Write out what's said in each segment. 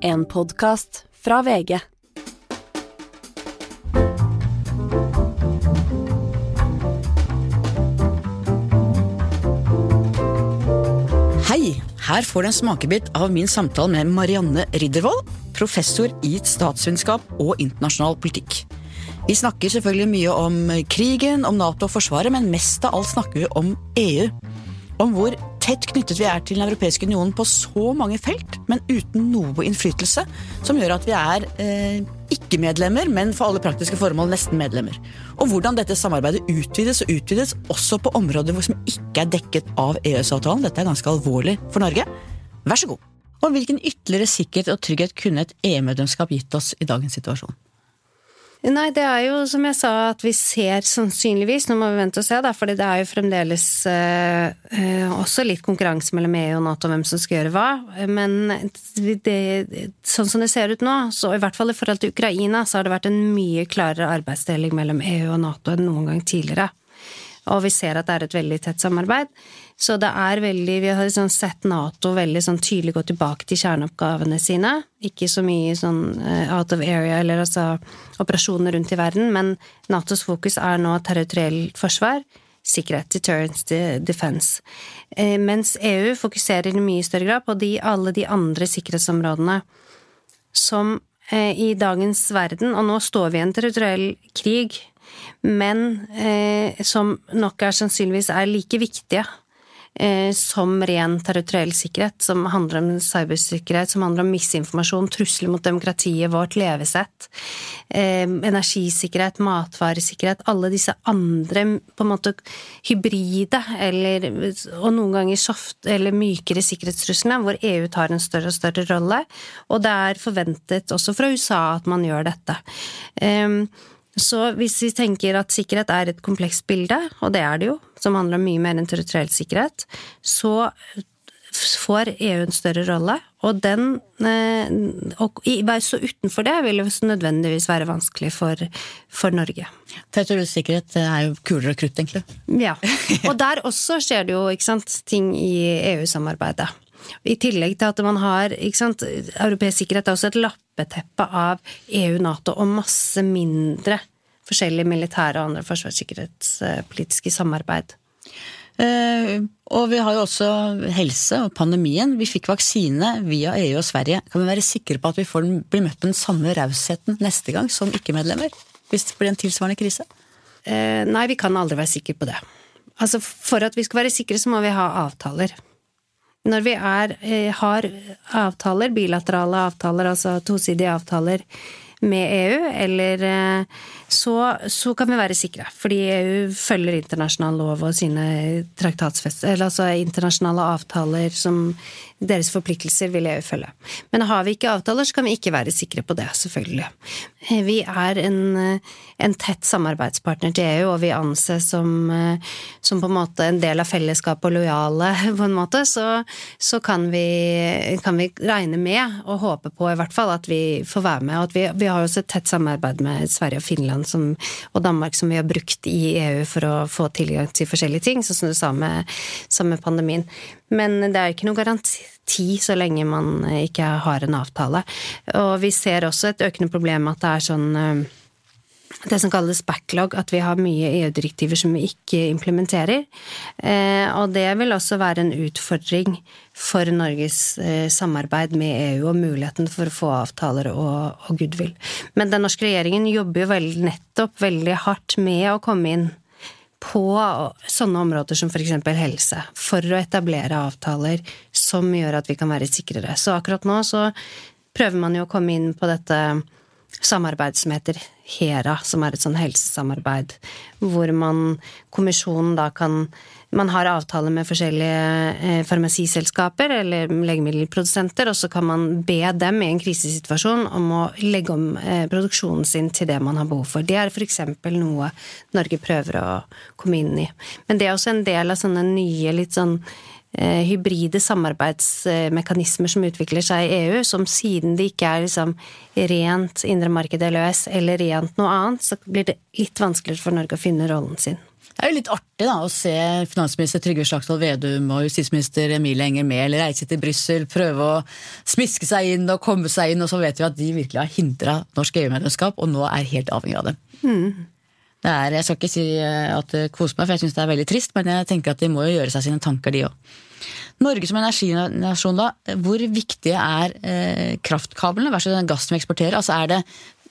En podkast fra VG. Hei! Her får du en smakebit av min samtale med Marianne Riddervold, professor i statsvitenskap og internasjonal politikk. Vi snakker selvfølgelig mye om krigen, om Nato og Forsvaret, men mest av alt snakker vi om EU. Om hvor tett knyttet vi er til Den europeiske unionen på så mange felt, men uten noe innflytelse, som gjør at vi er eh, ikke-medlemmer, men for alle praktiske formål nesten medlemmer. Og hvordan dette samarbeidet utvides og utvides også på områder som ikke er dekket av EØS-avtalen. Dette er ganske alvorlig for Norge. Vær så god. Og hvilken ytterligere sikkerhet og trygghet kunne et EU-medlemskap gitt oss i dagens situasjon? Nei, det er jo som jeg sa at vi ser sannsynligvis, nå må vi vente og se, da, fordi det er jo fremdeles eh, eh også litt konkurranse mellom EU og Nato om hvem som skal gjøre hva. Men det, sånn som det ser ut nå, så i hvert fall i forhold til Ukraina, så har det vært en mye klarere arbeidsdeling mellom EU og Nato enn noen gang tidligere. Og vi ser at det er et veldig tett samarbeid. Så det er veldig Vi har liksom sett Nato veldig sånn tydelig gå tilbake til kjerneoppgavene sine. Ikke så mye sånn uh, out of area, eller altså operasjoner rundt i verden, men Natos fokus er nå territorielt forsvar, sikkerhet, deterrence, defense. Uh, mens EU fokuserer i mye større grad på de, alle de andre sikkerhetsområdene som uh, i dagens verden, og nå står vi i en territoriell krig, men som nok er sannsynligvis er like viktige Eh, som ren territoriell sikkerhet, som handler om cybersikkerhet, som handler om misinformasjon, trusler mot demokratiet vårt, levesett, eh, energisikkerhet, matvaresikkerhet, alle disse andre på en måte hybride eller og noen ganger soft eller mykere sikkerhetstruslene, hvor EU tar en større og større rolle, og det er forventet også fra USA at man gjør dette. Um, så hvis vi tenker at sikkerhet er et komplekst bilde, og det er det jo, som handler om mye mer enn territoriell sikkerhet, så får EU en større rolle, og den og være så utenfor det vil jo nødvendigvis være vanskelig for, for Norge. Territoriell sikkerhet er jo kulere og krutt, egentlig. Ja. Og der også skjer det jo ikke sant, ting i EU-samarbeidet. I tillegg til at man har ikke sant, Europeisk sikkerhet er også et lappeteppe av EU-Nato og masse mindre forskjellige militære og andre forsvarssikkerhetspolitiske samarbeid. Eh, og vi har jo også helse og pandemien. Vi fikk vaksine via EU og Sverige. Kan vi være sikre på at vi får, blir møtt med den samme rausheten neste gang som ikke-medlemmer? Hvis det blir en tilsvarende krise? Eh, nei, vi kan aldri være sikre på det. Altså, For at vi skal være sikre, så må vi ha avtaler. Når vi er, eh, har avtaler, bilaterale avtaler, altså tosidige avtaler med EU, eller eh, så, så, kan vi være sikre. Fordi EU følger internasjonal lov og sine traktatsfester, Eller altså internasjonale avtaler som deres forpliktelser vil EU følge. Men har vi ikke avtaler, så kan vi ikke være sikre på det, selvfølgelig. Vi er en, en tett samarbeidspartner til EU, og vi anses som, som, på en måte en del av fellesskapet og lojale, på en måte. Så, så kan, vi, kan, vi, regne med, og håpe på i hvert fall, at vi får være med. Og vi, vi, har også et tett samarbeid med Sverige og Finland som, og Danmark som vi har brukt i EU for å få tilgang til forskjellige ting, sånn som du sa med, med pandemien. Men det er ikke noe garanti så lenge man ikke har en avtale. Og vi ser også et økende problem at det er sånn eh, det som kalles backlog, at vi har mye EU-direktiver som vi ikke implementerer. Eh, og det vil også være en utfordring for Norges eh, samarbeid med EU og muligheten for å få avtaler og, goodwill. Men den norske regjeringen jobber jo nettopp veldig hardt med å komme inn på sånne områder som f.eks. helse, for å etablere avtaler som gjør at vi kan være sikrere. Så akkurat nå så prøver man jo å komme inn på dette samarbeidet som heter HERA, som er et sånn helsesamarbeid, hvor man, kommisjonen da kan Man har avtaler med forskjellige eh, farmasiselskaper eller legemiddelprodusenter, og så kan man be dem i en krisesituasjon om å legge om eh, produksjonen sin til det man har behov for. Det er f.eks. noe Norge prøver å komme inn i. Men det er også en del av sånne nye, litt sånn hybride samarbeidsmekanismer som utvikler seg i EU, som siden det ikke er liksom rent indre marked løs, EØS eller rent noe annet, så blir det litt vanskeligere for Norge å finne rollen sin. Det er jo litt artig da, å se finansminister Trygve Slagsvold Vedum og justisminister Emilie Enger Mehl reise til Brussel, prøve å smiske seg inn og komme seg inn, og så vet vi at de virkelig har hindra norsk EU-medlemskap, og nå er helt avhengig av det. Mm. Er, jeg skal ikke si eh, at det koser meg, for jeg syns det er veldig trist, men jeg tenker at de må jo gjøre seg sine tanker, de òg. Norge som energinasjon, da, hvor viktige er eh, kraftkablene versus den gassen vi eksporterer? Altså er det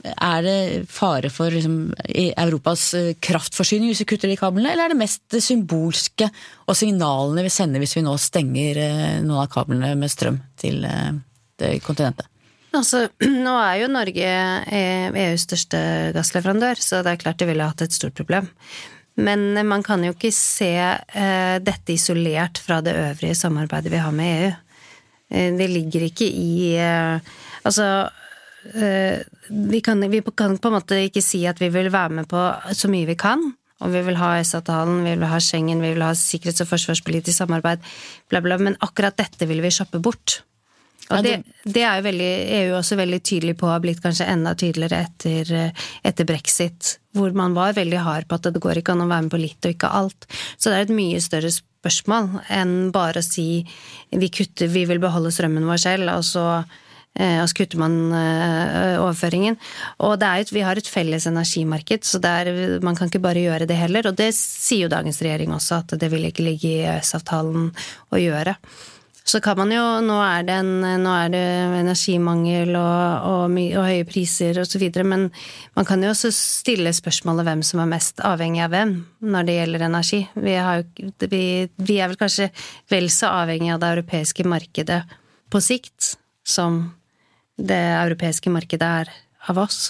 er det fare for liksom, Europas eh, kraftforsyning hvis vi kutter de kablene, eller er det mest det symbolske og signalene vi sender hvis vi nå stenger eh, noen av kablene med strøm til eh, kontinentet? Altså, nå er jo Norge EUs største gassleverandør, så det er klart de ville hatt et stort problem. Men man kan jo ikke se dette isolert fra det øvrige samarbeidet vi har med EU. Det ligger ikke i Altså Eh, vi kan, vi kan, på en måte ikke si at vi vil være med på så mye vi kan. Og vi vil ha EØS-avtalen, vi vil ha Schengen, vi vil ha sikkerhets- og forsvarspolitisk samarbeid, bla, bla. Men akkurat dette vil vi shoppe bort. Og det, det er jo veldig, EU også veldig tydelig på, har blitt kanskje enda tydeligere etter, etter, brexit, hvor man var veldig hard på at det går ikke an å være med på litt og ikke alt. Så det er et mye større spørsmål enn bare å si vi kutter, vi vil beholde strømmen vår selv, og så Eh, og så kutter man eh, overføringen. Og det jo, vi har et felles energimarked, så er, man kan ikke bare gjøre det heller. Og det sier jo dagens regjering også, at det vil ikke ligge i EØS-avtalen å gjøre. Så kan man jo Nå er det, en, nå er det energimangel og, og, og høye priser osv., men man kan jo også stille spørsmålet hvem som er mest avhengig av hvem når det gjelder energi. Vi, har, vi, vi er vel kanskje vel så avhengig av det europeiske markedet på sikt som det europeiske markedet er av oss.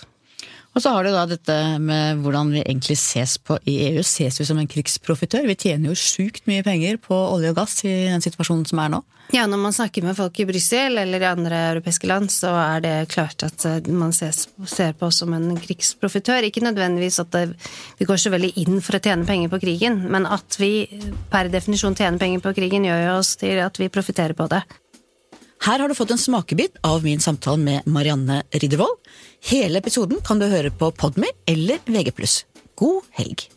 Og så har du da dette med hvordan vi egentlig ses på i EU. Ses vi som en krigsprofitør? Vi tjener jo sjukt mye penger på olje og gass i den situasjonen som er nå. Ja, når man snakker med folk i Brussel eller i andre europeiske land, så er det klart at eh, man ses, ser på oss som en krigsprofitør. Ikke nødvendigvis at det, vi går så veldig inn for å tjene penger på krigen, men at vi per definisjon tjener penger på krigen, gjør jo oss til at vi profitterer på det. Her har du fått en smakebit av min samtale med Marianne Riddervold. Hele episoden kan du høre på Podmy eller VG+. God helg!